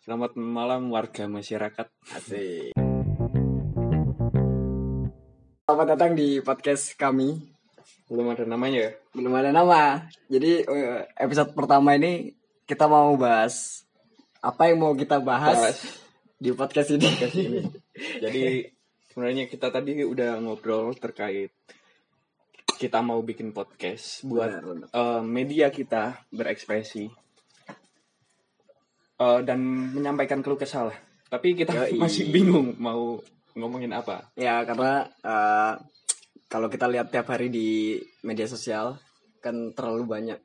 Selamat malam warga masyarakat. Asik. Selamat datang di podcast kami. Belum ada namanya ya? Belum ada nama. Jadi eh, episode pertama ini kita mau bahas apa yang mau kita bahas, Bahas. di podcast ini. Jadi sebenarnya kita tadi udah ngobrol terkait kita mau bikin podcast buat Benar, benar. eh, media kita berekspresi Eh, dan menyampaikan keluh kesah lah. Tapi kita Yoi. masih bingung mau ngomongin apa. Ya karena eh, kalau kita lihat tiap hari di media sosial kan terlalu banyak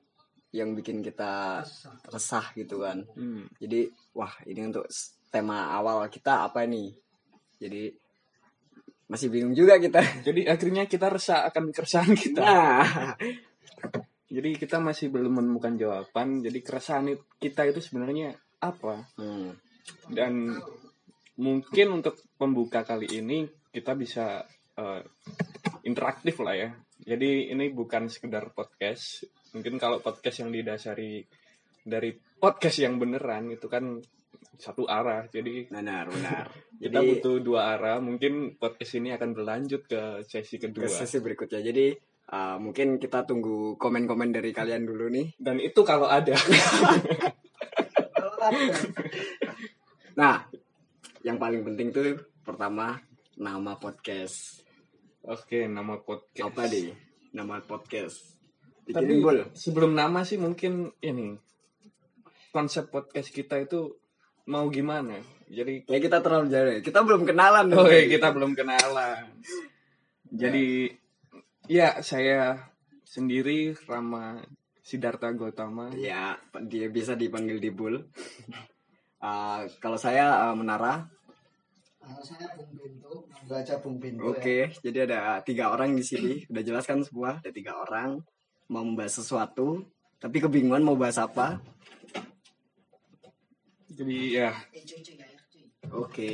yang bikin kita resah gitu kan. Hmm. Jadi wah ini untuk tema awal kita apa nih? Jadi masih bingung juga kita. Jadi akhirnya kita resah akan keresahan kita. Nah, Jadi kita masih belum menemukan jawaban. Jadi keresahan it- kita itu sebenarnya apa? hmm, Dan mungkin untuk pembuka kali ini kita bisa eh, interaktif lah ya. Jadi ini bukan sekedar podcast. Mungkin kalau podcast yang didasari dari podcast yang beneran itu kan satu arah. Jadi benar benar. kita Jadi butuh dua arah. Mungkin podcast ini akan berlanjut ke sesi ke kedua. sesi berikutnya. Jadi uh, mungkin kita tunggu komen-komen dari kalian dulu nih. Dan itu kalau ada. Nah, yang paling penting tuh pertama nama podcast. Oke, nama podcast. Apa deh? Nama podcast. Tapi Bikin bol. sebelum nama sih mungkin ini konsep podcast kita itu mau gimana? Jadi Ya kita terlalu jauh. ya. Kita belum kenalan. nih. iya, kita belum kenalan. Jadi ya saya sendiri Rama Sidarta Gautama. Ya, dia bisa dipanggil Dibul. Uh, kalau saya uh, Menara. Kalau saya Bung Bintu, baca Bung Bintu Oke, jadi ada tiga orang di sini. Udah jelas kan semua? Ada tiga orang mau membahas sesuatu, tapi kebingungan mau bahas apa. Jadi ya Oke,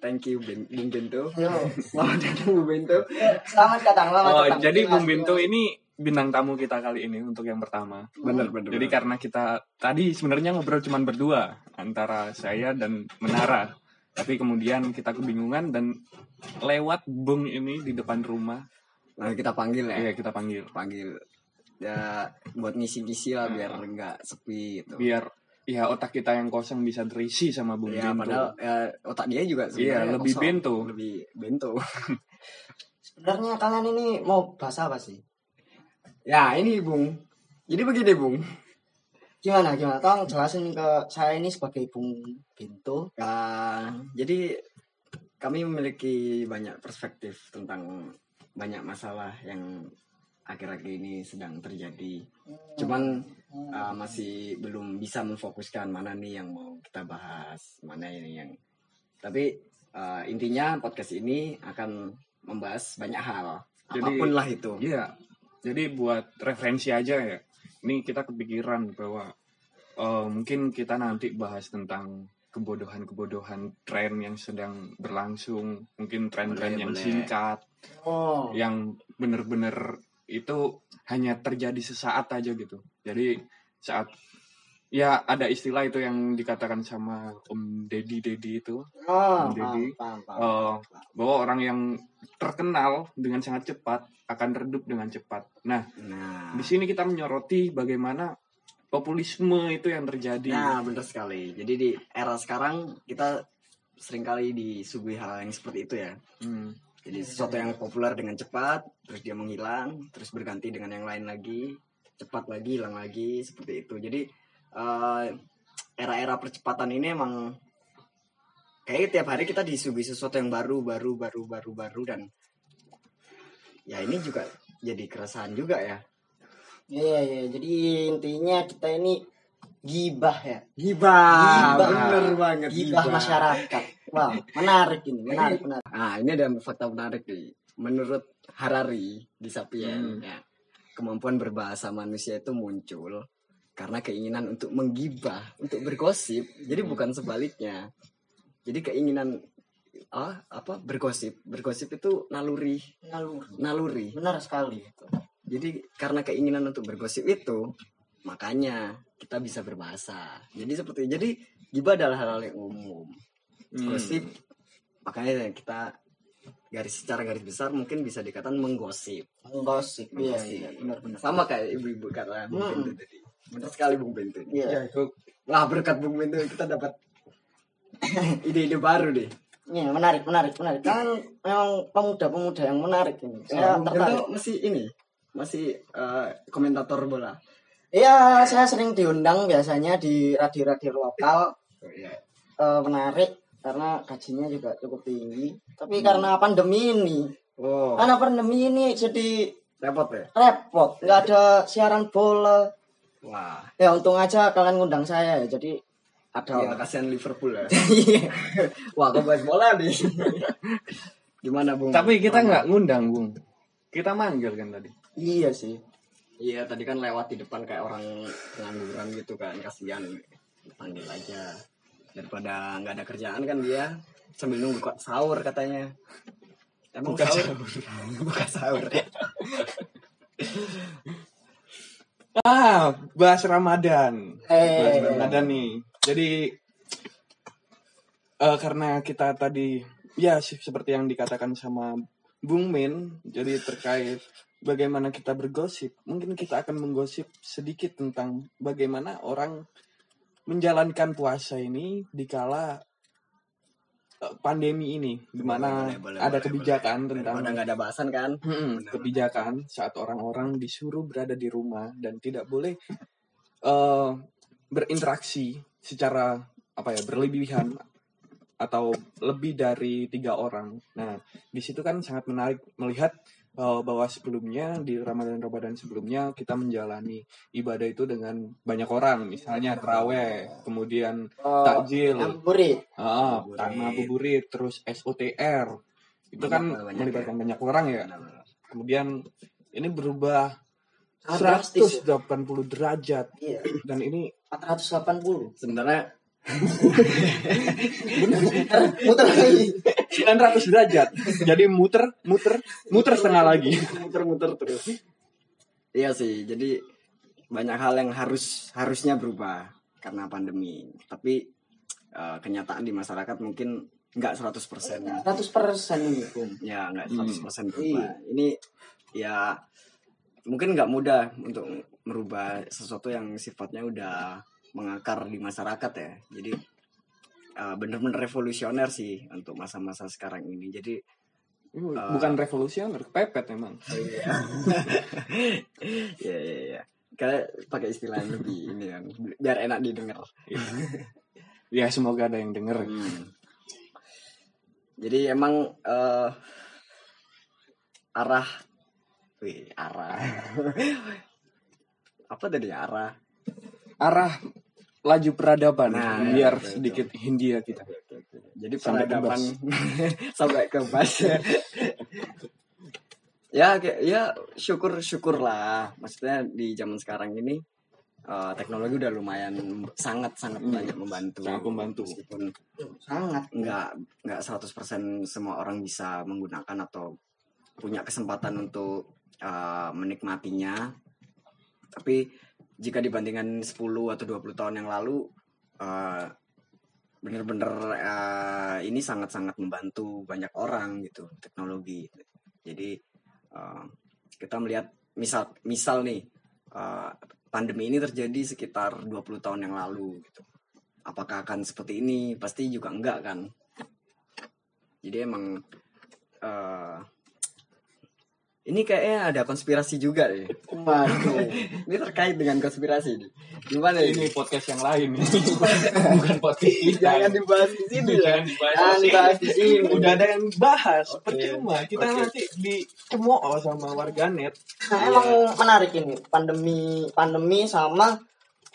thank you Ben- Bung ya. Yo, Selamat datang Bung Bento. selamat datang, selamat oh, datang. jadi Terima Bung. Bintu ini bintang tamu kita kali ini untuk yang pertama. Bener bener. Jadi bener. karena kita tadi sebenarnya ngobrol cuma berdua antara saya dan Menara. Tapi kemudian kita kebingungan dan lewat Bung ini di depan rumah, Nah, kita panggil ya. iya kita panggil. Panggil ya buat ngisi-ngisi lah biar nggak sepi gitu. Biar ya otak kita yang kosong bisa terisi sama Bung Ya, Bintu. padahal ya, otak dia juga Iya, sebenarnya lebih kosong. bento. Lebih bento. Sebenarnya kalian ini mau bahas apa sih? Ya, ini Bung. Jadi begini, Bung. Gimana, gimana? Tolong jelasin ke saya ini sebagai Bung Bintu. Ya, jadi kami memiliki banyak perspektif tentang banyak masalah yang akhir-akhir ini sedang terjadi. Cuman uh, masih belum bisa memfokuskan mana nih yang mau kita bahas, mana ini yang. Tapi uh, intinya podcast ini akan membahas banyak hal, Jadi- apa pun lah itu. Iya. Jadi buat referensi aja ya. Ini kita kepikiran bahwa eh, mungkin kita nanti bahas tentang kebodohan-kebodohan tren yang sedang berlangsung, mungkin tren-tren yang boleh. singkat, Oh, yang bener-bener itu hanya terjadi sesaat aja gitu. Jadi saat ya ada istilah itu yang dikatakan sama Om Deddy Deddy itu oh, Bung Deddy. eh, bahwa orang yang terkenal dengan sangat cepat akan redup dengan cepat. Nah, Nah, di sini kita menyoroti bagaimana populisme itu yang terjadi. nah benar sekali. Jadi di era sekarang kita sering kali disuguhi hal yang seperti itu ya. Hmm. Jadi sesuatu yang populer dengan cepat, terus dia menghilang, terus berganti dengan yang lain lagi, cepat lagi, hilang lagi, seperti itu. Jadi eh, era-era percepatan ini emang kayak tiap hari kita disuguhi sesuatu yang baru, baru, baru, baru, baru dan ya ini juga jadi keresahan juga ya. Iya, iya. Jadi intinya kita ini gibah ya. Gibah, Gibah. bener banget. Gibah masyarakat. Wow, menarik ini, menarik, menarik. Nah, ini ada fakta menarik nih. Menurut Harari di Sapien, Hmm. ya, kemampuan berbahasa manusia itu muncul karena keinginan untuk menggibah, untuk bergosip. Jadi bukan sebaliknya. Jadi keinginan ah apa bergosip, bergosip itu naluri, Naluri. naluri. Benar sekali itu. Jadi karena keinginan untuk bergosip itu, makanya kita bisa berbahasa. Jadi seperti jadi gibah adalah hal-hal yang umum Hmm. gosip makanya kita garis secara garis besar mungkin bisa dikatakan menggosip Menggosip. Iya, iya, benar-benar. sama kayak ibu-ibu kata Hmm. Bento tadi benar sekali Bung Bento Iya. Ya, itu wah berkat Bung Bento kita dapat ide-ide baru deh Iya, menarik, menarik, menarik. Kan memang pemuda-pemuda yang menarik ini. Saya Bung tertarik. Bento masih ini masih eh, komentator bola Iya, saya sering diundang biasanya di radio-radio lokal. oh, iya. Eh, menarik karena gajinya juga cukup tinggi. Tapi karena pandemi ini, oh karena pandemi ini jadi repot ya repot. Nggak ada siaran bola. Wah. Ya untung aja kalian ngundang saya ya. Jadi ada ya kasihan Liverpool ya. Wah kok bahas bola nih? Gimana Bung? Tapi kita nggak ngundang, Bung. Kita manggil kan tadi. Iya sih. Iya tadi kan lewat di depan kayak orang pengangguran gitu kan kasihan. Panggil aja. Daripada nggak ada kerjaan kan dia sambil nunggu kok sahur katanya. Emang Buka sahur? buka sahur Ah, bahas Ramadan. Eh. Bahas Ramadan nih. Jadi eh, karena kita tadi ya se- seperti yang dikatakan sama Bung Min, jadi terkait bagaimana kita bergosip, mungkin kita akan menggosip sedikit tentang bagaimana orang menjalankan puasa ini dikala pandemi ini, di mana Boleh, boleh, ada boleh, kebijakan boleh. tentang nggak ada bahasan kan Mm-mm, kebijakan saat orang-orang disuruh berada di rumah dan tidak boleh eh, berinteraksi secara apa ya berlebihan atau lebih dari tiga orang. Nah, di situ kan sangat menarik melihat eh, bahwa sebelumnya di Ramadan-Ramadan sebelumnya kita menjalani ibadah itu dengan banyak orang, misalnya teraweh, kemudian Oh, takjil, ngabuburit. ah, Ngabuburit. terus SOTR. Itu Banyak kan banyak melibatkan banyak orang ya. Kemudian ini berubah Sangat drastis 180 derajat Iya. dan ini 480. sebenarnya Muter lagi. 900 derajat. Jadi muter, muter, muter setengah lagi. muter-muter terus iya sih jadi banyak hal yang harus harusnya berubah karena pandemi tapi eh, kenyataan di masyarakat mungkin nggak 100% 100% ini, Bung. ya nggak Hmm. 100% berubah ini ya mungkin nggak mudah untuk merubah sesuatu yang sifatnya udah mengakar di masyarakat ya jadi eh, bener-bener revolusioner sih untuk masa-masa sekarang ini jadi Bukan revolusioner, kepepet emang. ya ya ya kayak pakai istilah yang lebih ini kan biar enak didengar Ya semoga ada yang denger. Hmm. jadi emang eh, arah wih arah apa tadi arah Arah laju peradaban Nah, biar betul, sedikit Hindia kita. jadi Sampai peradaban sampai ke bas ya kayak ya syukur syukur lah maksudnya di zaman sekarang ini eh, teknologi udah lumayan sangat sangat Hmm. banyak membantu Sangat membantu. meskipun Sangat. nggak nggak 100% semua orang bisa menggunakan atau punya kesempatan untuk uh, menikmatinya tapi jika dibandingkan 10 atau 20 tahun yang lalu uh, bener-bener uh, ini sangat-sangat membantu banyak orang gitu teknologi. Jadi uh, kita melihat misal misal nih uh, pandemi ini terjadi sekitar 20 tahun yang lalu gitu. Apakah akan seperti ini? Pasti juga enggak kan? Jadi emang eh ini kayaknya ada konspirasi juga deh Waduh. ini terkait dengan konspirasi nih gimana ini Ini podcast yang lain. Bukan podcast kita. jangan dibahas di sini ya Jangan dibahas. Jangan dibahas di sini. Udah ada yang bahas. Oke. Percuma. Kita Oke. nanti dicemooh sama warganet. Nah, emang menarik ini pandemi pandemi sama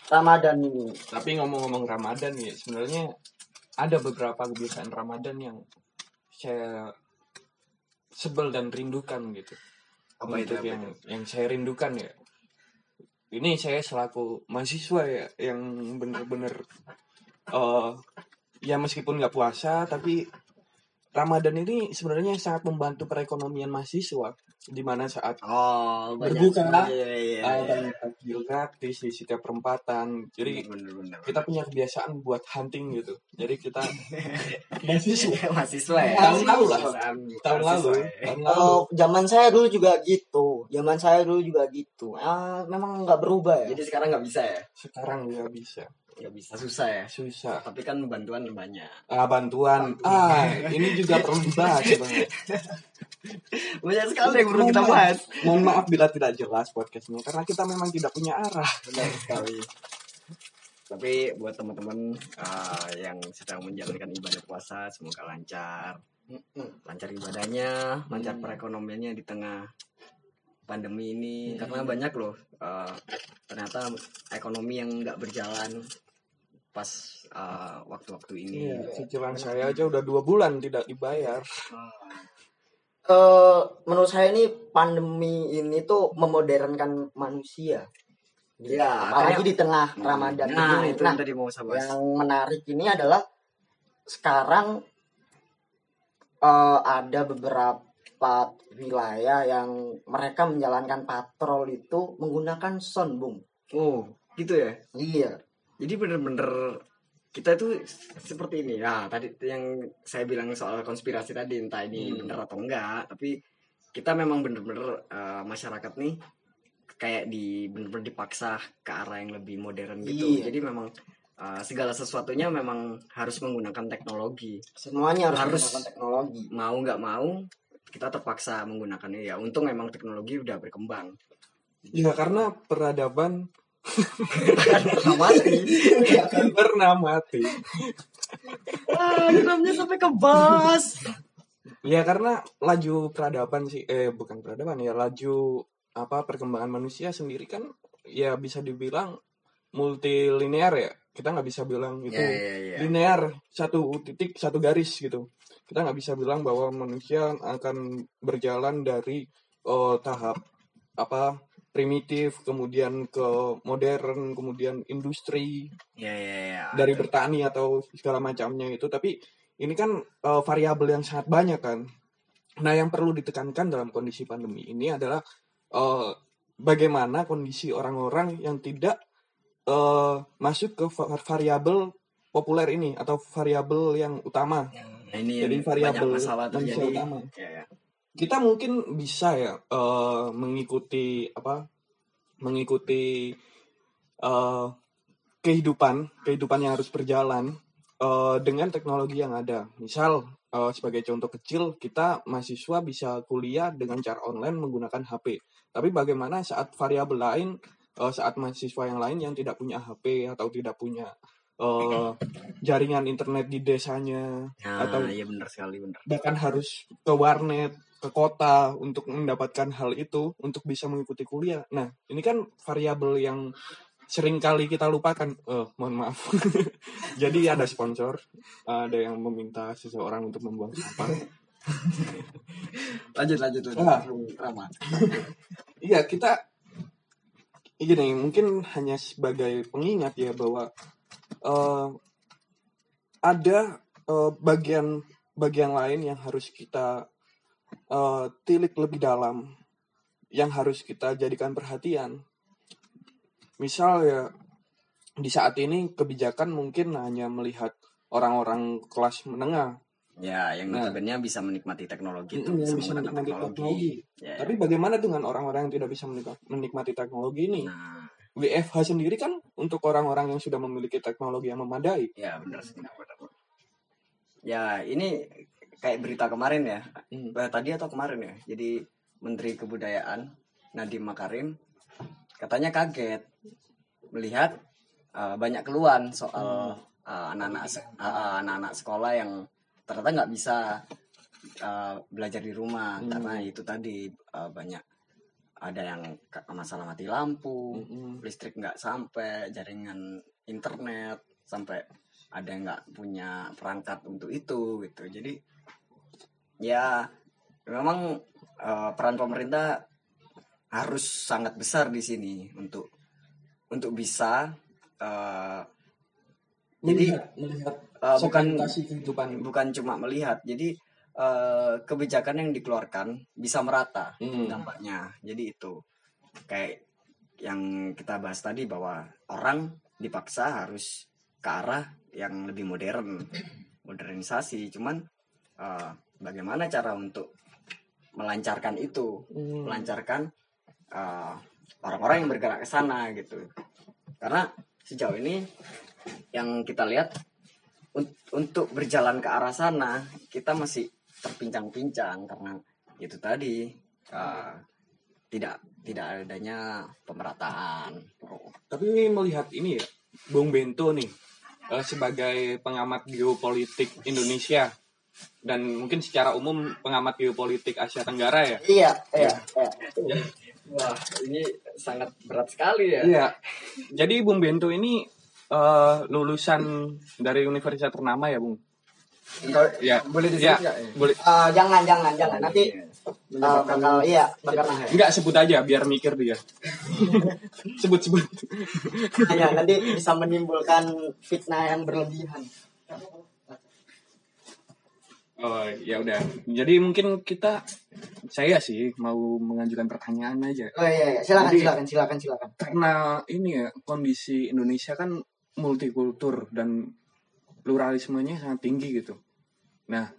Ramadan ini. Tapi ngomong-ngomong Ramadan ya, sebenarnya ada beberapa kebiasaan Ramadan yang saya sebel dan rindukan gitu. Apa itu apa yang itu? yang saya rindukan ya. Ini saya selaku mahasiswa ya yang bener-bener eh ya meskipun nggak puasa tapi Ramadan ini sebenarnya sangat membantu perekonomian mahasiswa di mana saat Oh, Berbuka. Iya, iya, uh, iya. banyak takjil gratis di setiap perempatan. Jadi bener, bener, kita punya kebiasaan buat hunting gitu. Jadi kita mahasiswa mahasiswa ya. Tahun lalu lah. Tahun lalu, ya. tahun lalu. Kalau zaman saya dulu juga gitu. Zaman saya dulu juga gitu. Ah, memang nggak berubah ya. Jadi sekarang nggak bisa ya? Sekarang ya bisa. Nggak bisa susah ya. Susah. Tapi kan bantuan banyak. Ah, bantuan. Ah, ini juga perlu dibahas sebenarnya. Banyak sekali yang perlu kita bahas. Mohon maaf bila tidak jelas podcastnya karena kita memang tidak punya arah. Benar sekali. Tapi buat teman-teman uh, yang sedang menjalankan ibadah puasa, semoga lancar. Lancar ibadahnya, lancar Hmm. perekonomiannya di tengah pandemi ini. Karena banyak loh uh, ternyata ekonomi yang nggak berjalan pas uh, waktu-waktu ini. Iya, cicilan saya aja udah dua bulan tidak dibayar. Eh, menurut saya ini pandemi ini tuh memodernkan manusia. Iya, Apalagi akhirnya- di tengah Ramadan Nah, ini. itu Nah, yang tadi mau saya bahas. yang menarik ini adalah sekarang eh, ada beberapa wilayah yang mereka menjalankan patrol itu menggunakan sound, Bung. Oh, gitu ya. Iya. Jadi bener-bener kita itu seperti ini. Nah, tadi yang saya bilang soal konspirasi tadi entah ini Hmm. bener atau enggak, tapi kita memang bener-bener eh, masyarakat nih kayak di bener-bener dipaksa ke arah yang lebih modern gitu. Iya. Jadi memang eh, segala sesuatunya memang harus menggunakan teknologi. Semuanya harus, Harus. menggunakan teknologi. Mau nggak mau kita terpaksa menggunakannya ya. Untung memang teknologi udah berkembang. Ya karena peradaban Mati. akan pernah mati. ah, sampai ke bas. Ya karena laju peradaban sih eh bukan peradaban ya laju apa perkembangan manusia sendiri kan ya bisa dibilang multilinear ya. Kita nggak bisa bilang itu Ya, ya, ya. linear satu titik satu garis gitu. Kita nggak bisa bilang bahwa manusia akan berjalan dari eh, tahap apa primitif kemudian ke modern kemudian industri Ya, ya, ya. dari bertani atau segala macamnya itu tapi ini kan eh, variabel yang sangat banyak kan nah yang perlu ditekankan dalam kondisi pandemi ini adalah eh, bagaimana kondisi orang-orang yang tidak eh, masuk ke va- variabel populer ini atau variabel yang utama Nah, ini Jadi yang variabel masalah terjadi. utama. Ya, ya. Kita mungkin bisa ya eh, mengikuti apa mengikuti eh, kehidupan kehidupan yang harus berjalan eh, dengan teknologi yang ada misal eh, sebagai contoh kecil kita mahasiswa bisa kuliah dengan cara online menggunakan HP tapi bagaimana saat variabel lain eh, saat mahasiswa yang lain yang tidak punya HP atau tidak punya eh, jaringan internet di desanya Nah, Atau- iya benar sekali benar. bahkan harus ke warnet ke kota untuk mendapatkan hal itu untuk bisa mengikuti kuliah. Nah, ini kan variabel yang sering kali kita lupakan. Eh, mohon maaf. Jadi ada sponsor, ada yang meminta seseorang untuk membuang sampah. Lanjut lanjut lanjut. Ah. Rama. Iya, kita gini, mungkin hanya sebagai pengingat ya bahwa eh, ada eh, bagian bagian lain yang harus kita eh, tilik lebih dalam, yang harus kita jadikan perhatian. Misal ya di saat ini kebijakan mungkin hanya melihat orang-orang kelas menengah, Ya, yang Nah. notabene bisa menikmati teknologi itu bisa bisa menikmati teknologi. Ya, Tapi bagaimana dengan orang-orang yang tidak bisa menikma- menikmati teknologi ini? Nah, WFH sendiri kan untuk orang-orang yang sudah memiliki teknologi yang memadai. ya benar benar. Ya, ini kayak berita kemarin ya. Hmm. Eh, tadi atau kemarin ya. Jadi Menteri Kebudayaan Nadiem Makarim katanya kaget melihat eh, banyak keluhan soal eh, anak-anak eh, eh, anak-anak sekolah yang ternyata nggak bisa eh, belajar di rumah Hmm. karena itu tadi eh, banyak ada yang masalah mati lampu, Mm-mm. listrik nggak sampai, jaringan internet sampai ada yang nggak punya perangkat untuk itu gitu. Jadi ya memang eh, peran pemerintah harus sangat besar di sini untuk untuk bisa eh, jadi Melihat, melihat eh, bukan kehidupan. bukan cuma melihat jadi eh, kebijakan yang dikeluarkan bisa merata Hmm. dampaknya. Jadi itu kayak yang kita bahas tadi bahwa orang dipaksa harus ke arah yang lebih modern, modernisasi. Cuman eh, bagaimana cara untuk melancarkan itu, Hmm. melancarkan eh, orang-orang yang bergerak ke sana gitu. Karena sejauh ini yang kita lihat un- untuk berjalan ke arah sana kita masih terpincang-pincang karena itu tadi eh, tidak tidak adanya pemerataan. Tapi melihat ini ya, Bung Bento nih eh, sebagai pengamat geopolitik Indonesia dan mungkin secara umum pengamat geopolitik Asia Tenggara ya. Iya, iya, iya. Wah ini sangat berat sekali ya. Iya. Jadi Bung Bento ini eh, lulusan dari universitas ternama ya, Bung? Ya. Boleh disebut Ya, ya? boleh. Eh, jangan, jangan, jangan. Nanti Menyebabkan bakal iya, bakal ya? Enggak sebut aja biar mikir dia. Sebut-sebut. hanya nanti bisa menimbulkan fitnah yang berlebihan. Oh, ya udah. Jadi mungkin kita saya sih mau mengajukan pertanyaan aja. Oh iya, iya. silakan, Jadi- silakan, silakan, silakan. Karena ini ya kondisi Indonesia kan multikultur dan pluralismenya sangat tinggi gitu. Nah,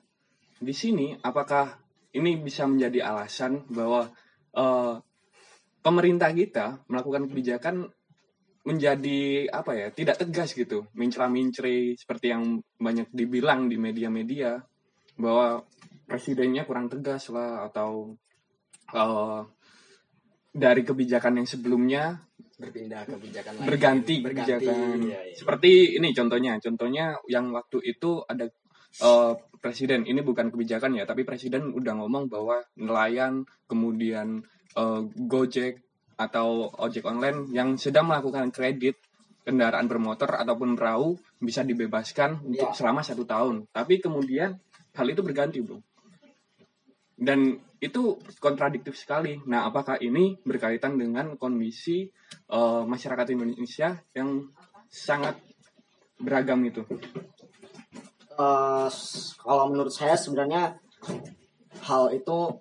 di sini apakah ini bisa menjadi alasan bahwa eh, pemerintah kita melakukan kebijakan menjadi apa ya tidak tegas gitu, mincra-mincri seperti yang banyak dibilang di media-media bahwa presidennya kurang tegas lah atau eh, dari kebijakan yang sebelumnya Berpindah kebijakan lain. berganti Berganti, kebijakan iya, iya. seperti ini contohnya contohnya yang waktu itu ada eh, presiden ini bukan kebijakan ya tapi presiden udah ngomong bahwa nelayan kemudian eh, gojek atau ojek online yang sedang melakukan kredit kendaraan bermotor ataupun perahu bisa dibebaskan untuk Ya. selama satu tahun tapi kemudian hal itu berganti bro dan itu kontradiktif sekali. Nah, apakah ini berkaitan dengan kondisi eh, masyarakat Indonesia yang sangat beragam itu? Eh, s- kalau menurut saya sebenarnya hal itu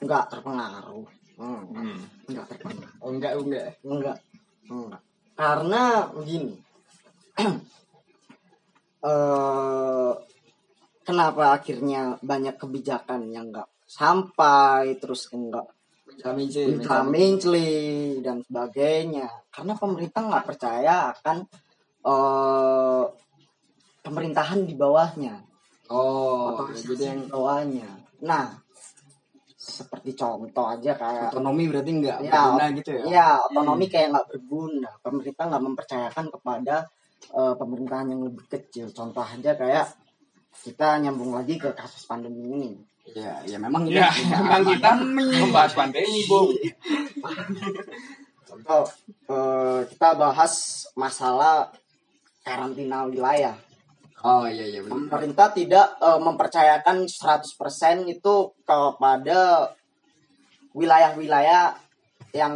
nggak terpengaruh. Hmm, Hmm. nggak terpengaruh. Oh enggak enggak. Enggak. Enggak. Karena begini. eh kenapa akhirnya banyak kebijakan yang enggak sampai terus enggak Kami menceli dan sebagainya karena pemerintah nggak percaya akan eh pemerintahan di bawahnya Oh, jadi yang di bawahnya nah seperti contoh aja kayak otonomi berarti enggak Ya, berguna gitu ya? Iya, otonomi kayak nggak berguna. Pemerintah nggak mempercayakan kepada eh, pemerintahan yang lebih kecil. Contoh aja kayak kita nyambung lagi ke kasus pandemi ini. Iya, ya memang ini Ya, memang kita membahas pandemi, Bung. Contoh eh, kita bahas masalah karantina wilayah. Oh iya iya benar. Pemerintah tidak eh, mempercayakan 100% itu kepada wilayah-wilayah yang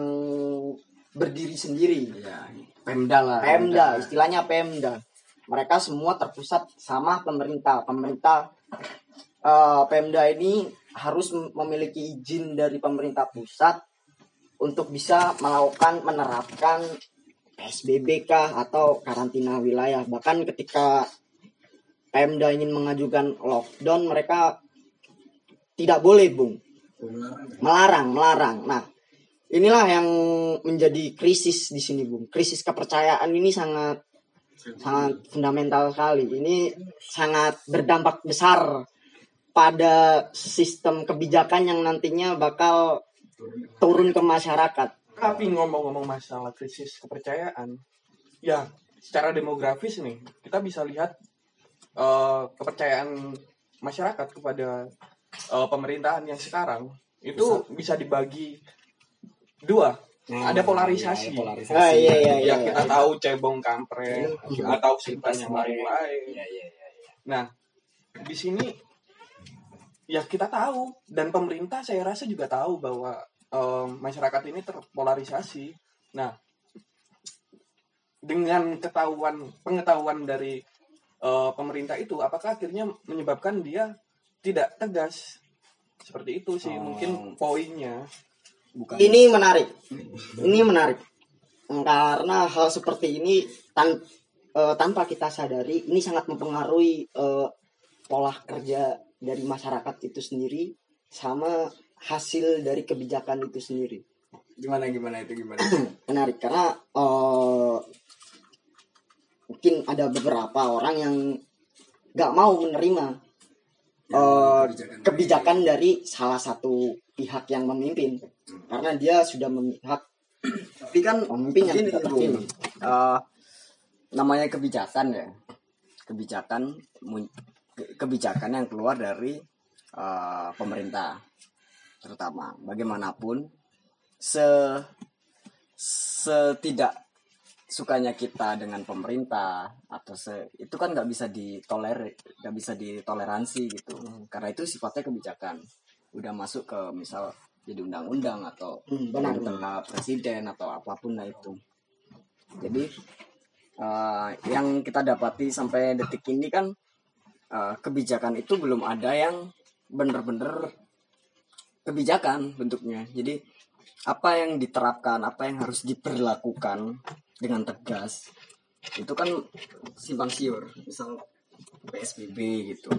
berdiri sendiri. Iya, Pemda lah. Pemda, istilahnya Pemda. Mereka semua terpusat sama pemerintah. Pemerintah eh, Pemda ini harus mem- memiliki izin dari pemerintah pusat untuk bisa melakukan menerapkan PSBB atau karantina wilayah. Bahkan ketika Pemda ingin mengajukan lockdown, mereka tidak boleh, Bung melarang melarang nah inilah yang menjadi krisis di sini bung krisis kepercayaan ini sangat sangat fundamental sekali. Ini sangat berdampak besar pada sistem kebijakan yang nantinya bakal turun ke masyarakat. Tapi ngomong-ngomong masalah krisis kepercayaan, ya secara demografis nih kita bisa lihat eh, kepercayaan masyarakat kepada eh, pemerintahan yang sekarang itu bisa dibagi dua. Ada polarisasi. Iya, polarisasi. Ah, iya, iya, Ya iya. kita tahu cebong kampret atau simpan yang lain-lain. Iya iya iya. Nah, di sini ya kita tahu dan pemerintah saya rasa juga tahu bahwa em, masyarakat ini terpolarisasi. Nah, dengan ketahuan pengetahuan dari eh, pemerintah itu, apakah akhirnya menyebabkan dia tidak tegas seperti itu sih Oh. mungkin poinnya bukan Ini menarik. Ini menarik. Karena hal seperti ini tan- eh, tanpa kita sadari ini sangat mempengaruhi eh, pola kerja dari masyarakat itu sendiri sama hasil dari kebijakan itu sendiri. gimana gimana itu gimana Menarik karena eh, mungkin ada beberapa orang yang nggak mau menerima eh, kebijakan dari salah satu pihak yang memimpin karena dia sudah memihak tapi kan pemimpin yang terpilih. Eh, namanya kebijakan ya. Kebijakan kebijakan yang keluar dari eh, pemerintah. Terutama bagaimanapun se setidak sukanya kita dengan pemerintah atau se itu kan nggak bisa ditolerir nggak bisa ditoleransi gitu. Karena itu sifatnya kebijakan. Udah masuk ke misal jadi undang-undang atau Hmm, benar. perintah presiden atau apa pun lah itu. Jadi eh, yang kita dapati sampai detik ini kan eh, kebijakan itu belum ada yang bener-bener kebijakan bentuknya. Jadi apa yang diterapkan apa yang harus diberlakukan dengan tegas itu kan simpang siur. Misal PSBB gitu.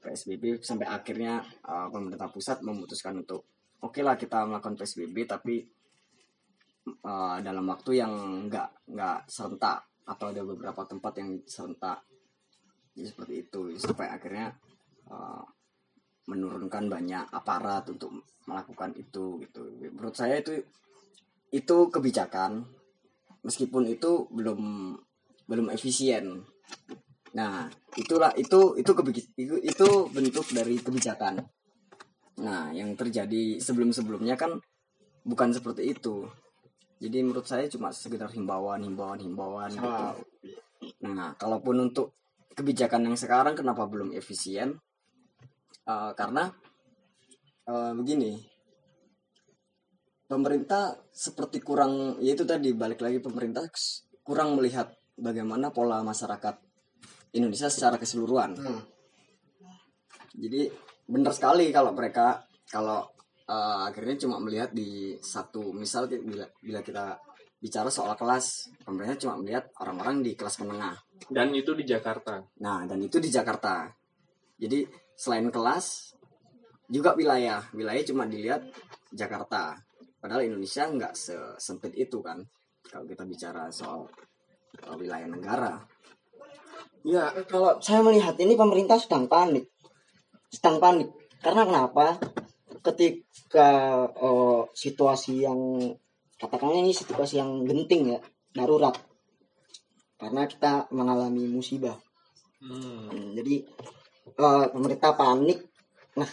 PSBB sampai akhirnya eh, pemerintah pusat memutuskan untuk oke lah kita melakukan PSBB tapi eh, dalam waktu yang nggak nggak serentak atau ada beberapa tempat yang serentak Jadi seperti itu sampai akhirnya eh, menurunkan banyak aparat untuk melakukan itu gitu. Menurut saya itu itu kebijakan meskipun itu belum belum efisien. Nah itulah itu itu itu, itu bentuk dari kebijakan nah yang terjadi sebelum sebelumnya kan bukan seperti itu jadi menurut saya cuma sekedar himbauan himbauan himbauan gitu Ah. nah kalaupun untuk kebijakan yang sekarang kenapa belum efisien Eh, karena eh, begini pemerintah seperti kurang ya itu tadi balik lagi pemerintah kurang melihat bagaimana pola masyarakat Indonesia secara keseluruhan Hmm. jadi benar sekali kalau mereka kalau eh, akhirnya cuma melihat di satu misal bila, bila kita bicara soal kelas pemerintah cuma melihat orang-orang di kelas menengah dan itu di Jakarta Nah, dan itu di Jakarta. Jadi selain kelas juga wilayah. Wilayah cuma dilihat Jakarta. Padahal Indonesia nggak sesempit itu kan. Kalau kita bicara soal uh, wilayah negara. Ya, kalau saya melihat ini pemerintah sedang panik. Sedang panik. Karena kenapa? Ketika eh, situasi yang katakanlah ini situasi yang genting ya, darurat. Karena kita mengalami musibah. Hmm. Hmm, jadi eh, pemerintah panik. Nah,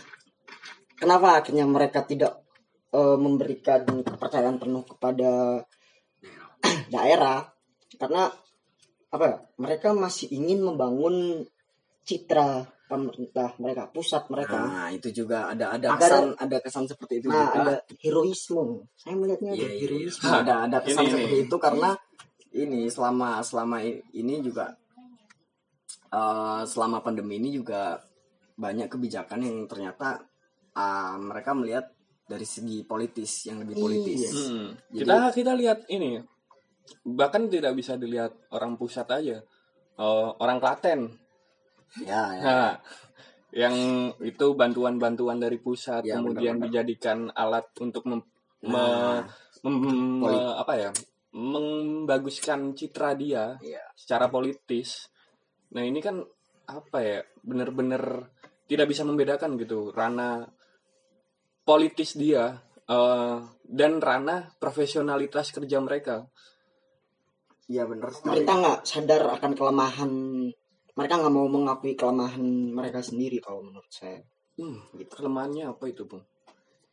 kenapa akhirnya mereka tidak eh, memberikan kepercayaan penuh kepada daerah? Karena apa? ya, Mereka masih ingin membangun citra pemerintah mereka, pusat mereka. Nah, itu juga ada ada Agar- kesan ada kesan seperti itu Nah, juga. ada heroisme. Saya melihatnya ada Iya, iya, iya. heroisme. ada ada kesan Ini, ini. seperti itu karena ini selama selama ini juga eh, selama pandemi ini juga banyak kebijakan yang ternyata ah, mereka melihat dari segi politis yang lebih politis. Iya. Hmm. Jadi- Kita kita lihat ini bahkan tidak bisa dilihat orang pusat aja, Eh, orang Klaten. Ya, ya. Nah, yang itu bantuan-bantuan dari pusat Ya, kemudian benar-benar. dijadikan alat untuk mem- Nah, me- mem- Poli- me- apa ya membaguskan citra dia Iya. secara politis. Nah ini kan apa ya bener-bener tidak bisa membedakan gitu rana politis dia eh, dan rana profesionalitas kerja mereka. Iya benar. Pemerintah nggak sadar akan kelemahan mereka nggak mau mengakui kelemahan mereka sendiri kalau menurut saya. Hmm, kelemahannya apa itu bung?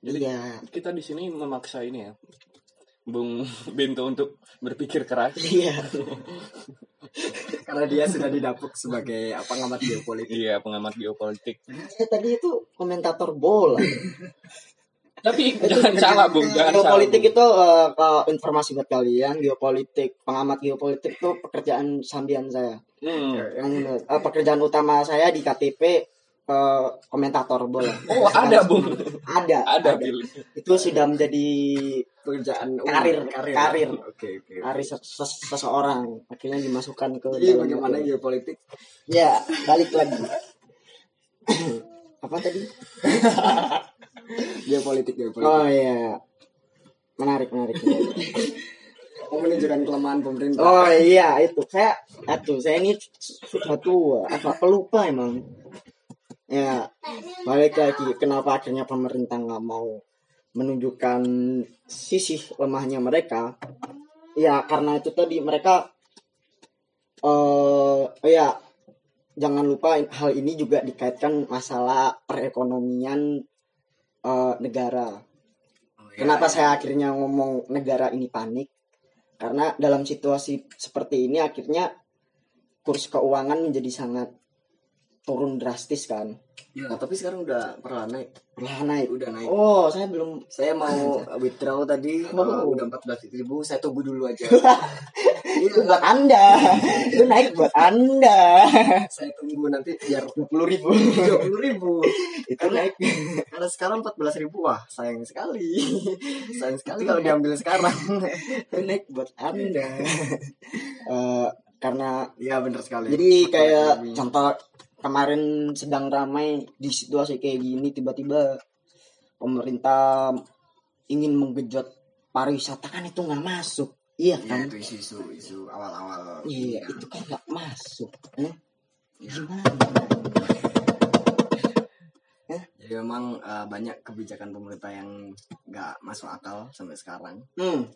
Jadi Iya, kita di sini memaksa ini ya, bung Bintu untuk berpikir keras. iya. Karena dia sudah didapuk sebagai apa ngamat geopolitik. Iya pengamat geopolitik. Saya tadi itu komentator bola. Tapi jangan salah bung, jangan salah. geopolitik Bung. itu eh, kalau informasi buat kalian, geopolitik, pengamat geopolitik itu pekerjaan sambian saya. Hmm. Yang eh, pekerjaan utama saya di KTP eh, komentator bola. Oh, ada, Bung. Ada, Ada, Bill. Itu sudah menjadi pekerjaan umum. Karir, karir. karir. Oke, oke. hari ses- ses- seseorang akhirnya dimasukkan ke Jadi dalam bagaimana itu. geopolitik? Ya, balik lagi. Apa tadi? Geopolitik, geopolitik. Oh iya. Menarik, menarik. Mau menunjukkan kelemahan pemerintah. Oh iya, itu. Saya aduh, saya ini sudah tua, agak pelupa emang. Ya, balik lagi kenapa akhirnya pemerintah nggak mau menunjukkan sisi lemahnya mereka. Ya, karena itu tadi mereka eh ya jangan lupa hal ini juga dikaitkan masalah perekonomian eh, negara. Oh, iya. Kenapa saya akhirnya ngomong negara ini panik? Karena dalam situasi seperti ini akhirnya kurs keuangan menjadi sangat turun drastis kan. Ya, tapi sekarang udah perlahan naik. Perlahan naik. Udah naik. Oh, saya belum Saya mau withdraw tadi Oh. uh, udah 14 ribu. Saya tunggu dulu aja. itu buat Anda. itu naik buat Anda. saya tunggu nanti biar 20 ribu. 30 ribu. itu naik. Karena sekarang 14 ribu wah sayang sekali. sayang sekali kalau diambil sekarang. itu naik buat Anda. Eh, karena Iya benar sekali. Jadi kayak Ekonomi. contoh kemarin sedang ramai di situasi kayak gini tiba-tiba pemerintah ingin menggenjot pariwisata kan itu nggak masuk. Iya Iya, kan? itu isu-isu isu awal-awal. Iya, itu kan nggak masuk. Hmm? Iya. Gimana? Jadi memang uh, banyak kebijakan pemerintah yang nggak masuk akal sampai sekarang Hmm.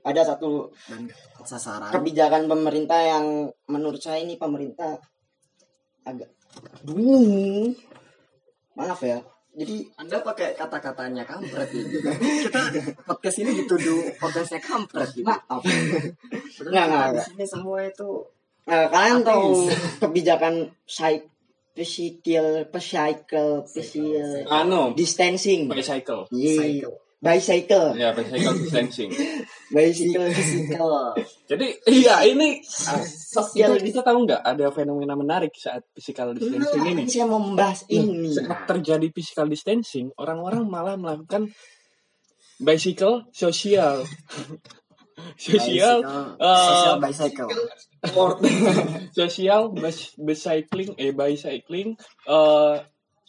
Ada satu dan sasaran. kebijakan pemerintah yang menurut saya ini pemerintah agak bingung. Maaf ya. Jadi Anda pakai kata-katanya kampret ini. Kita podcast ini dituduh podcastnya kampret gitu. maaf. Padahal Nggak, nggak, di nggak. sini semua itu Nah, kalian Ateis. tahu kebijakan psych physical, physical, physical Anu, distancing. bicycle. Iya. cycle. Bicycle, Ya, bicycle distancing. bicycle. Physical. Jadi, iya ini Social kita, kita tahu nggak ada fenomena menarik saat physical distancing ini? Saya mau membahas ini. Saat terjadi physical distancing, orang-orang malah melakukan bicycle sosial. sosial, Bicycle. eh, Social bicycle. sosial, bas- bicycling, eh bicycling, eh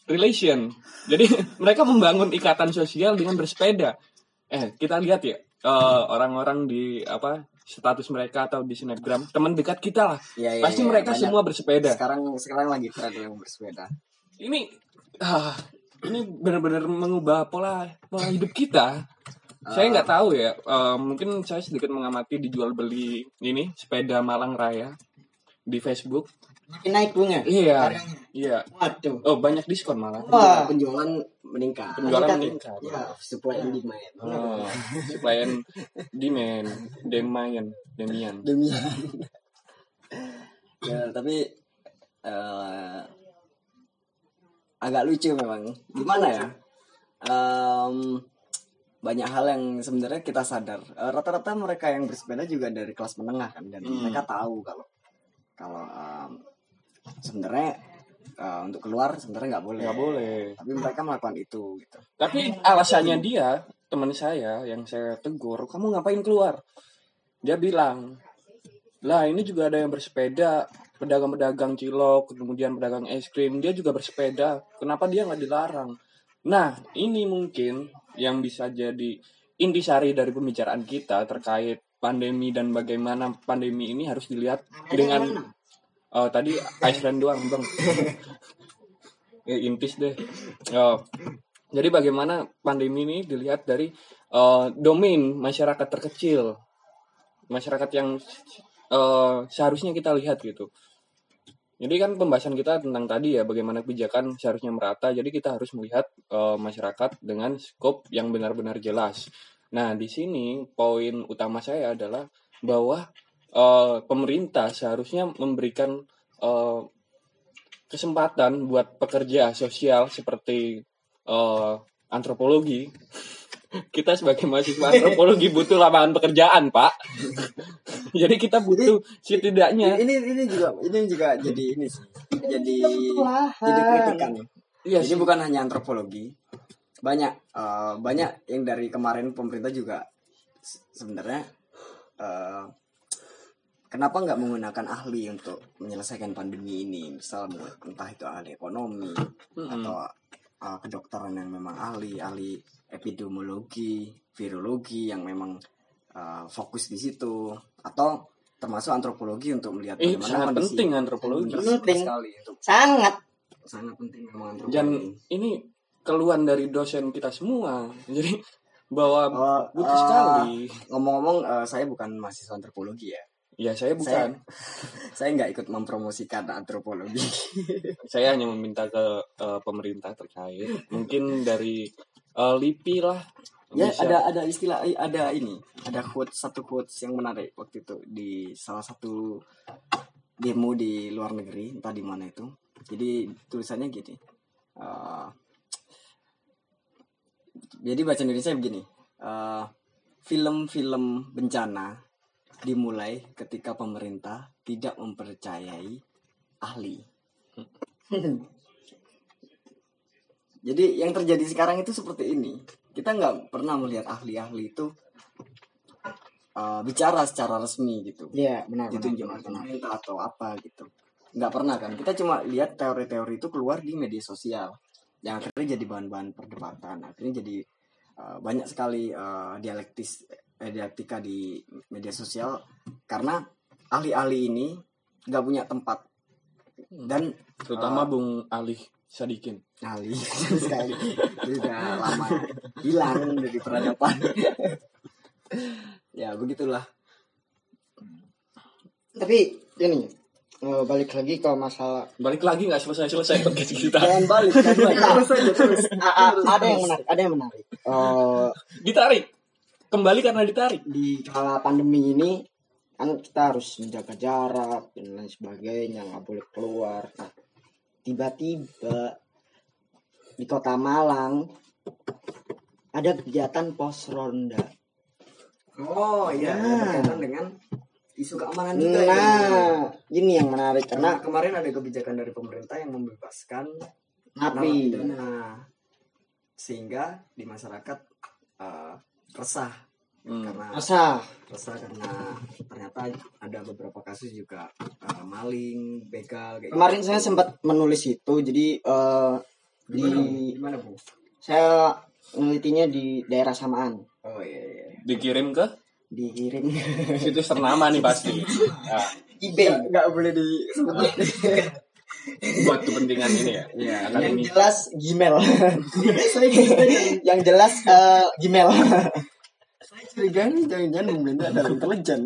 relation. Jadi mereka membangun ikatan sosial dengan bersepeda. Eh, kita lihat ya eh, orang-orang di apa status mereka atau di snapgram teman dekat kita lah. Iya, iya, Pasti iya, mereka banyak. semua bersepeda. Sekarang sekarang lagi tren yang bersepeda. Ini ah, ini benar-benar mengubah pola pola hidup kita. Saya nggak tahu ya. eh, mungkin saya sedikit mengamati dijual beli ini sepeda Malang Raya di Facebook. Makin naik bunga. Iya, iya. Waduh. Oh banyak diskon malah. Wah. Penjualan meningkat. Penjualan meningkat meningkat. Ya, supply and demand. Oh, supply and demand, demand, demian. Demian. ya, tapi eh, agak lucu memang. Gimana ya? Em, banyak hal yang sebenarnya kita sadar. Eh, Rata-rata mereka yang bersepeda juga dari kelas menengah kan, dan Hmm. mereka tahu kalau kalau em, sebenarnya eh, untuk keluar sebenarnya nggak boleh. Nggak boleh. Tapi mereka melakukan itu gitu. Tapi alasannya dia, teman saya yang saya tegur, kamu ngapain keluar? Dia bilang, lah ini juga ada yang bersepeda, pedagang-pedagang cilok, kemudian pedagang es krim, dia juga bersepeda. Kenapa dia nggak dilarang? Nah, ini mungkin yang bisa jadi intisari dari pembicaraan kita terkait pandemi dan bagaimana pandemi ini harus dilihat dengan Oh, tadi Iceland doang, Bang. ya, intis deh. Oh, jadi bagaimana pandemi ini dilihat dari eh, domain masyarakat terkecil. Masyarakat yang eh, seharusnya kita lihat gitu. Jadi kan pembahasan kita tentang tadi ya bagaimana kebijakan seharusnya merata. Jadi kita harus melihat eh, masyarakat dengan skop yang benar-benar jelas. Nah, di sini poin utama saya adalah bahwa eh, pemerintah seharusnya memberikan eh, kesempatan buat pekerja sosial seperti eh, antropologi. Kita sebagai mahasiswa antropologi butuh lapangan pekerjaan, Pak. Jadi kita butuh setidaknya Ini ini juga ini juga jadi ini sih. Jadi jadi kritikan. Jadi sih. bukan hanya antropologi, banyak eh, banyak yang dari kemarin pemerintah juga se- sebenarnya eh, kenapa nggak menggunakan ahli untuk menyelesaikan pandemi ini, misal entah itu ahli ekonomi Mm-mm. atau eh, kedokteran yang memang ahli, ahli epidemiologi, virologi yang memang eh, fokus di situ, atau termasuk antropologi untuk melihat Eh, bagaimana sangat kondisi penting antropologi. Penting. sekali untuk Sangat. sangat penting memang Dan antropologi. ini keluhan dari dosen kita semua. Jadi bahwa butuh eh, sekali. Ngomong-ngomong, eh, saya bukan mahasiswa antropologi ya. Ya saya bukan. Saya nggak ikut mempromosikan antropologi. Saya hanya meminta ke eh, pemerintah terkait. Mungkin dari eh, LIPI lah. ya bisa. ada ada istilah eh, ada ini, ada quote satu quotes yang menarik waktu itu di salah satu demo di luar negeri, entah di mana itu. Jadi tulisannya gini. eh, jadi baca Indonesia begini. eh, film-film bencana dimulai ketika pemerintah tidak mempercayai ahli. Jadi yang terjadi sekarang itu seperti ini. Kita nggak pernah melihat ahli-ahli itu uh, bicara secara resmi gitu. Iya, benar benar. Ditunjuk pemerintah atau apa gitu. Nggak pernah kan. Kita cuma lihat teori-teori itu keluar di media sosial. Yang akhirnya jadi bahan-bahan perdebatan. Akhirnya jadi uh, banyak sekali uh, dialektis eh, dialektika di media sosial karena ahli-ahli ini nggak punya tempat dan terutama Bung Alih Sadikin. ahli sekali Itu udah lama hilang dari peradaban ya begitulah Tapi ini eh, balik lagi ke masalah Balik lagi nggak selesai-selesai podcast kita. jangan balik kan terus aja terus A- a- ada yang menarik, ada yang menarik. Eh, Ditarik. Kembali karena ditarik. di kala pandemi ini kan kita harus menjaga jarak dan lain sebagainya nggak boleh keluar nah tiba-tiba di kota Malang ada kegiatan pos ronda oh iya Nah. berkaitan dengan isu keamanan juga ya. nah ini yang menarik karena karena kemarin ada kebijakan dari pemerintah yang membebaskan napi narapidana sehingga di masyarakat eh, resah. Hmm. karena masa resah karena ternyata ada beberapa kasus juga eh, maling begal kayak kemarin gitu. saya sempat menulis itu jadi eh, di gimana, Bu? gimana bu? Saya menelitinya di daerah samaan. Oh iya iya Dikirim ke? Dikirim. Situs ternama nih pasti. Nah, eBay. Nggak boleh disebut buat kepentingan ini ya. Iya, yang jelas Gmail. Yang jelas eh, Gmail. Curiga nih jangan-jangan pemerintah ada intelijen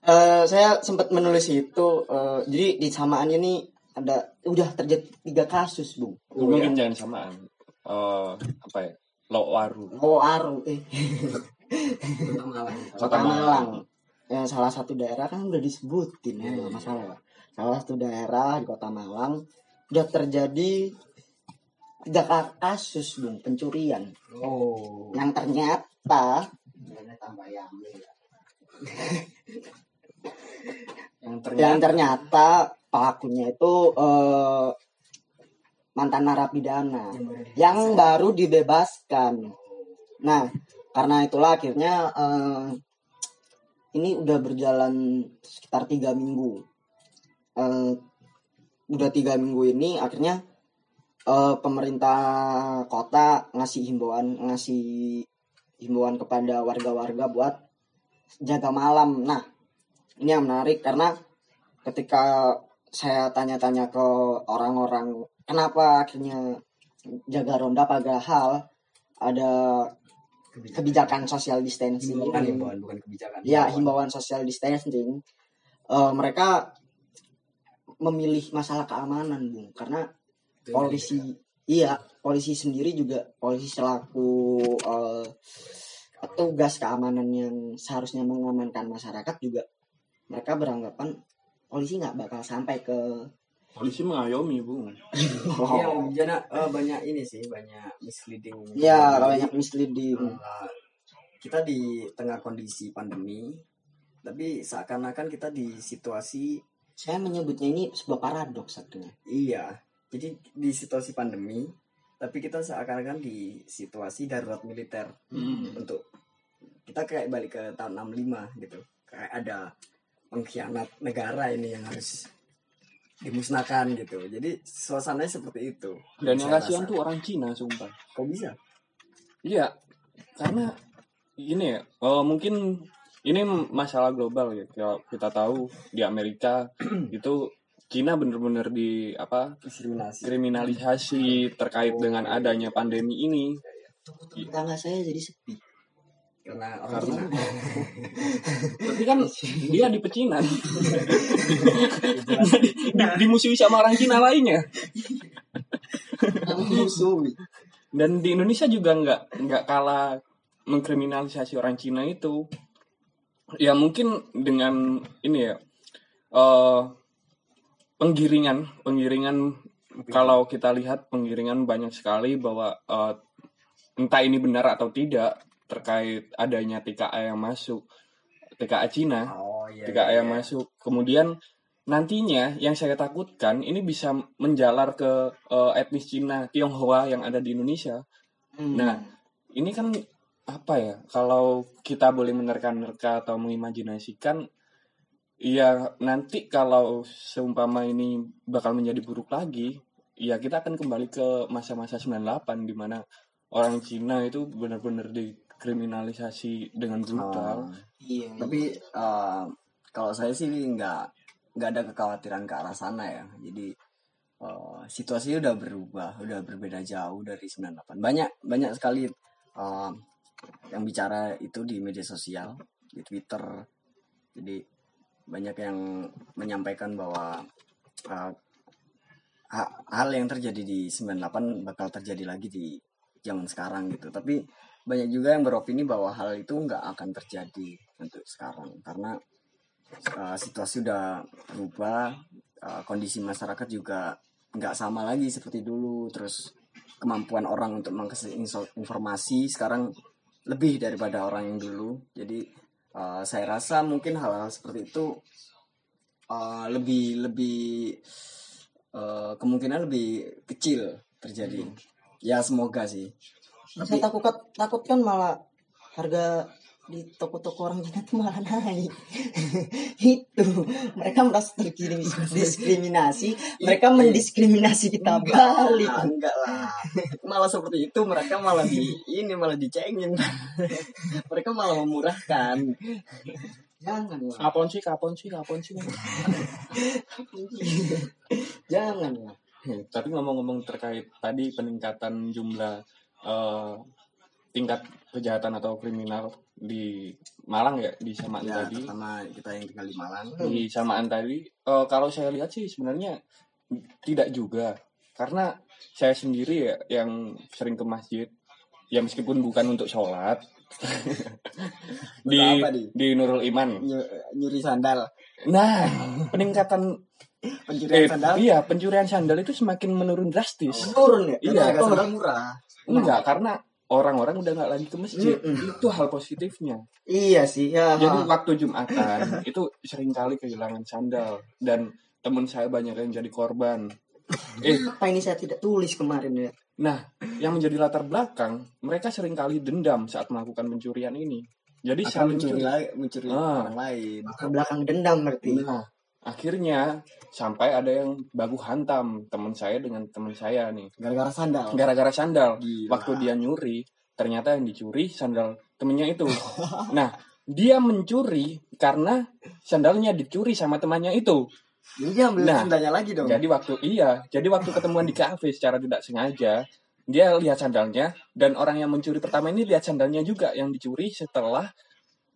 Eh, saya sempat menulis itu eh, jadi di samaan ini ada udah terjadi tiga kasus bung. Mungkin jangan samaan. Eh, apa ya? Lowaru. oh aru eh. Kota Malang. Kota Malang. Yang salah satu daerah kan udah disebutin ya masalah salah satu daerah di kota Malang udah terjadi ka- kasus bung pencurian. Oh. Yang ternyata tambah yang yang yang ternyata. Ternyata pelakunya itu eh, mantan narapidana. Yang baru dibebaskan. Nah, karena itulah akhirnya eh, ini udah berjalan sekitar tiga minggu. Eh, udah tiga minggu ini akhirnya eh, pemerintah kota ngasih himbauan ngasih himbauan kepada warga-warga buat jaga malam. Nah, ini yang menarik karena ketika saya tanya-tanya ke orang-orang kenapa akhirnya jaga ronda padahal ada kebijakan. social distancing. Himbauan bukan kebijakan. Ya himbauan social distancing. Eh, mereka memilih masalah keamanan bung karena Itu polisi iya polisi sendiri juga polisi selaku eh, petugas keamanan yang seharusnya mengamankan masyarakat juga mereka beranggapan polisi nggak bakal sampai ke Polisi mengayomi, Bung. Iya, Jana, eh, banyak ini sih, banyak misleading. ya Jadi, banyak misleading eh, kita di tengah kondisi pandemi, tapi seakan-akan kita di situasi saya menyebutnya ini sebuah paradoks sebetulnya iya, jadi di situasi pandemi tapi kita seakan-akan di situasi darurat militer. Hmm. untuk kita kayak balik ke tahun 65 gitu. Kayak ada pengkhianat negara ini yang harus dimusnahkan gitu. Jadi suasananya seperti itu. Dan yang kasihan tuh orang Cina, sumpah. kok bisa? Iya, karena ini ya, eh, mungkin ini masalah global ya. Kalau kita tahu di Amerika itu Cina bener-bener di apa diskriminasi kriminalisasi terkait dengan adanya pandemi ini. Tetangga saya jadi sepi. karena orang Karena Cina tapi kan dia di pecinan. di, di- dimusuhi sama orang Cina lainnya. Musuhi. Dan di Indonesia juga nggak nggak kalah mengkriminalisasi orang Cina itu. Ya mungkin dengan ini ya eh penggiringan penggiringan kalau kita lihat penggiringan banyak sekali bahwa eh, entah ini benar atau tidak terkait adanya TKA yang masuk TKA Cina oh iya, TKA iya, yang iya. masuk kemudian nantinya yang saya takutkan ini bisa menjalar ke eh, etnis Cina Tionghoa yang ada di Indonesia Hmm. Nah, ini kan apa ya? Kalau kita boleh menerka-nerka atau mengimajinasikan, ya nanti kalau seumpama ini bakal menjadi buruk lagi, ya kita akan kembali ke masa-masa 98 di mana orang Cina itu benar-benar dikriminalisasi dengan brutal. Oh. Iya. tapi eh, kalau saya sih nggak nggak ada kekhawatiran ke arah sana ya jadi eh, situasinya udah berubah udah berbeda jauh dari 98 banyak banyak sekali eh, yang bicara itu di media sosial di Twitter. Jadi banyak yang menyampaikan bahwa ha- hal yang terjadi di 98 bakal terjadi lagi di zaman sekarang gitu. Tapi banyak juga yang beropini bahwa hal itu nggak akan terjadi untuk sekarang. Karena uh, situasi udah berubah uh, kondisi masyarakat juga nggak sama lagi seperti dulu. Terus kemampuan orang untuk mengakses informasi sekarang lebih daripada orang yang dulu. Jadi uh, saya rasa mungkin hal-hal seperti itu uh, lebih lebih uh, kemungkinan lebih kecil terjadi. Ya semoga sih. Saya takut takut kan malah harga di toko-toko orang Cina tuh malah naik. itu. Mereka merasa terdiskriminasi, mereka mendiskriminasi kita balik. Ah, enggak lah. Malah seperti itu. Mereka malah di ini malah dicengin. Mereka malah memurahkan. Jangan lah, Kapon sih, kapon sih, kapon sih. jangan lah. Tapi ngomong-ngomong terkait tadi peningkatan jumlah eh, tingkat kejahatan atau kriminal di Malang ya? Di Samaan ya tadi. terutama kita yang tinggal di Malang. Di samaan tadi. Eh, kalau saya lihat sih sebenarnya tidak juga. Karena saya sendiri ya yang sering ke masjid. Ya meskipun bukan untuk sholat. Di apa, Di? di Nurul Iman. Ny- nyuri sandal. Nah peningkatan pencurian eh, sandal? iya pencurian sandal itu semakin menurun drastis. Turun ya? itu iya. harga sandal murah? Enggak karena orang-orang udah nggak lagi ke masjid Mm-mm. itu hal positifnya Iya sih ya. Jadi waktu Jumatan itu sering kali kehilangan sandal dan teman saya banyak yang jadi korban. Eh, apa ini saya tidak tulis kemarin ya? nah yang menjadi latar belakang mereka sering kali dendam saat melakukan pencurian ini. Jadi akan saling mencuri mencuri Ah. orang lain Ke belakang dendam berarti. Nah, akhirnya sampai ada yang baku hantam teman saya dengan teman saya nih. gara-gara sandal Gara-gara sandal. Gila. Waktu dia nyuri, ternyata yang dicuri sandal temennya itu. Nah, dia mencuri karena sandalnya dicuri sama temannya itu. jadi dia ambil Nah, sandalnya lagi dong Jadi waktu iya, jadi waktu ketemuan di kafe secara tidak sengaja, dia lihat sandalnya dan orang yang mencuri pertama ini lihat sandalnya juga yang dicuri setelah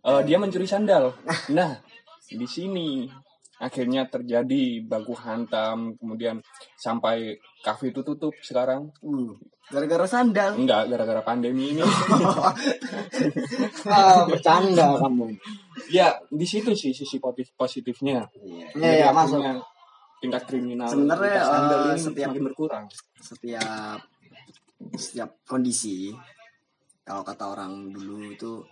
eh, dia mencuri sandal. Nah, di sini akhirnya terjadi baku hantam, kemudian sampai kafe itu tutup sekarang. Uh, gara-gara sandal Enggak, gara-gara pandemi ini. Ah, bercanda kamu. ya, di situ sih sisi positif positifnya. Iya. Ya, ya, masuk. tingkat kriminal Sebenarnya, ini setiap- berkurang. setiap setiap kondisi kalau kata orang dulu itu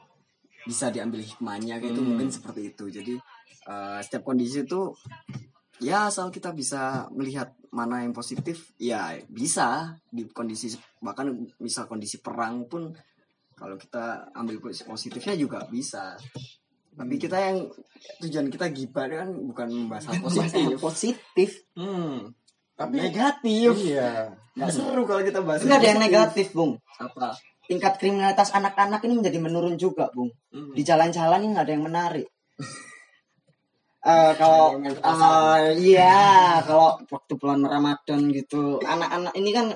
bisa diambil hikmahnya kayak itu Hmm. mungkin seperti itu jadi eh, setiap kondisi itu ya asal kita bisa melihat mana yang positif ya bisa di kondisi bahkan misal kondisi perang pun kalau kita ambil pos- positifnya juga bisa. Tapi kita yang tujuan kita gibah kan bukan membahas hal positif. positif. Hmm. Tapi negatif. iya. nggak seru kalau kita bahas Enggak ada yang negatif bung. Apa? Tingkat kriminalitas anak-anak ini menjadi menurun juga bung. Hmm. di jalan-jalan ini nggak ada yang menarik Eh kalau eh, iya kalau waktu bulan Ramadan gitu. Anak-anak ini kan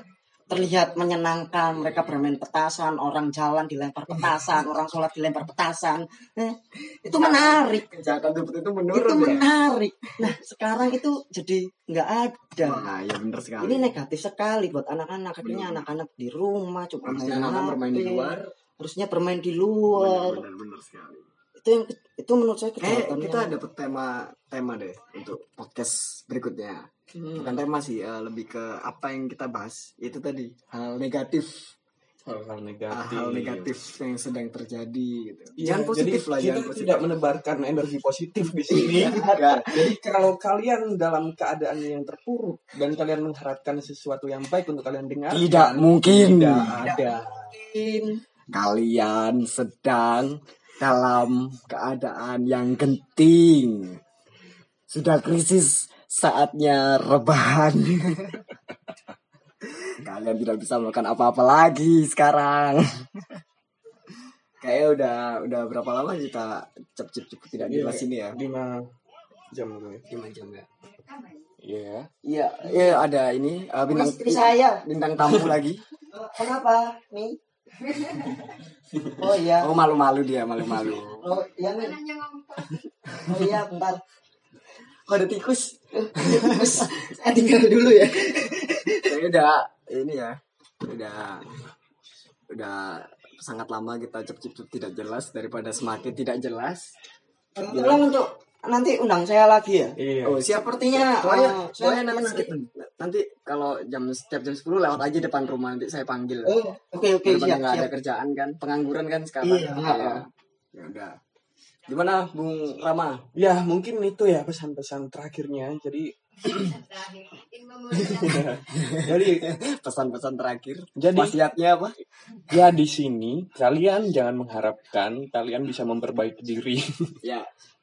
terlihat menyenangkan. Mereka bermain petasan orang jalan dilempar petasan orang sholat dilempar petasan. Eh, itu menarik. Kejahatan seperti itu itu menurun ya? menarik. Nah sekarang itu jadi nggak ada. Nah ya bener sekali. Ini negatif sekali buat anak-anak. Akhirnya anak-anak di rumah cuma main anak bermain di luar. Harusnya bermain di luar. Bener bener sekali itu yang itu menurut saya kejahatan kita yang- dapet tema tema deh untuk podcast berikutnya. Hmm. Bukan tema sih, eh, lebih ke apa yang kita bahas. Itu tadi hal negatif, hal-hal negatif. hal negatif yang sedang terjadi. Gitu. Iya, jangan positif jadi lah, kita positif. tidak menebarkan energi positif di sini. Enggak. Jadi kalau kalian dalam keadaan yang terpuruk dan kalian mengharapkan sesuatu yang baik untuk kalian dengar, Tidak mungkin. tidak ada. Kalian sedang dalam keadaan yang genting. Sudah krisis saatnya rebahan. Kalian tidak bisa melakukan apa-apa lagi sekarang. Kayaknya udah udah berapa lama kita cep cep cep tidak Iya. jelas ini ya? Lima jam gue. Lima jam ya. Iya. Iya, iya ada ini eh, bintang istri saya bintang tamu lagi. kenapa nih oh iya. Oh malu-malu dia malu-malu. oh iya nih oh iya bentar. Oh, ada tikus. Terus saya tinggal dulu ya. Udah ini ya udah udah sangat lama kita cep cep cep tidak jelas daripada semakin tidak jelas. Tolong untuk nanti undang saya lagi ya? Iya. oh siap. Sepertinya soalnya eh, soalnya saya nanti nanti kalau jam setiap jam 10 lewat aja depan rumah nanti saya panggil. Oh oke oke daripada siap nggak ada kerjaan kan pengangguran kan sekarang. Iya, ya ya udah. Gimana Bung Rama? Ya mungkin itu ya pesan-pesan terakhirnya. Jadi jadi pesan-pesan terakhir. Jadi- wasiatnya apa? Ya di sini kalian jangan mengharapkan kalian bisa memperbaiki diri. Ya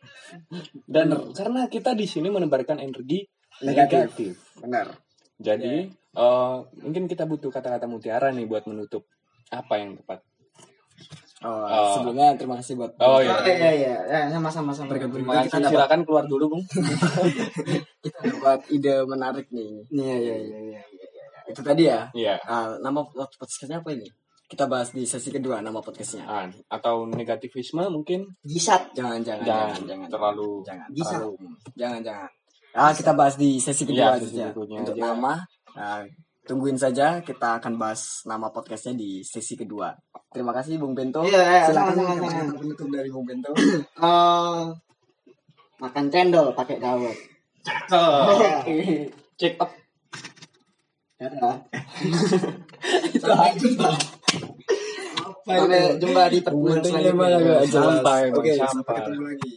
dan karena kita di sini menebarkan energi Negatif. negatif. benar Jadi eh, mungkin kita butuh kata-kata mutiara nih buat menutup apa yang tepat. oh, Oh. sebelumnya terima kasih buat Oh, iya. Oh, iya iya ya, sama sama. Terima Kita kasih. dapat- Silakan keluar dulu, Bung. kita dapat ide menarik nih iya iya iya iya itu tadi ya Iya. Ah, nama podcastnya apa ini kita bahas di sesi kedua nama podcastnya. Ah, atau negativisme mungkin? Gisat jangan jangan jangan, jangan jangan terlalu jangan. Bisa. terlalu jangan jangan. Ah kita bahas di sesi kedua Iya, sesi aja. berikutnya untuk aja. nama ah, tungguin saja. Kita akan bahas nama podcastnya di sesi kedua. Terima kasih Bung Bento. Iya, iya, silakan penutup dari Bung Bento. Eh, makan cendol pakai dawet check up. Dadah. sampai jumpa Sampai jumpa di pertemuan selanjutnya. Sampai, Bang, oke sampai. sampai ketemu lagi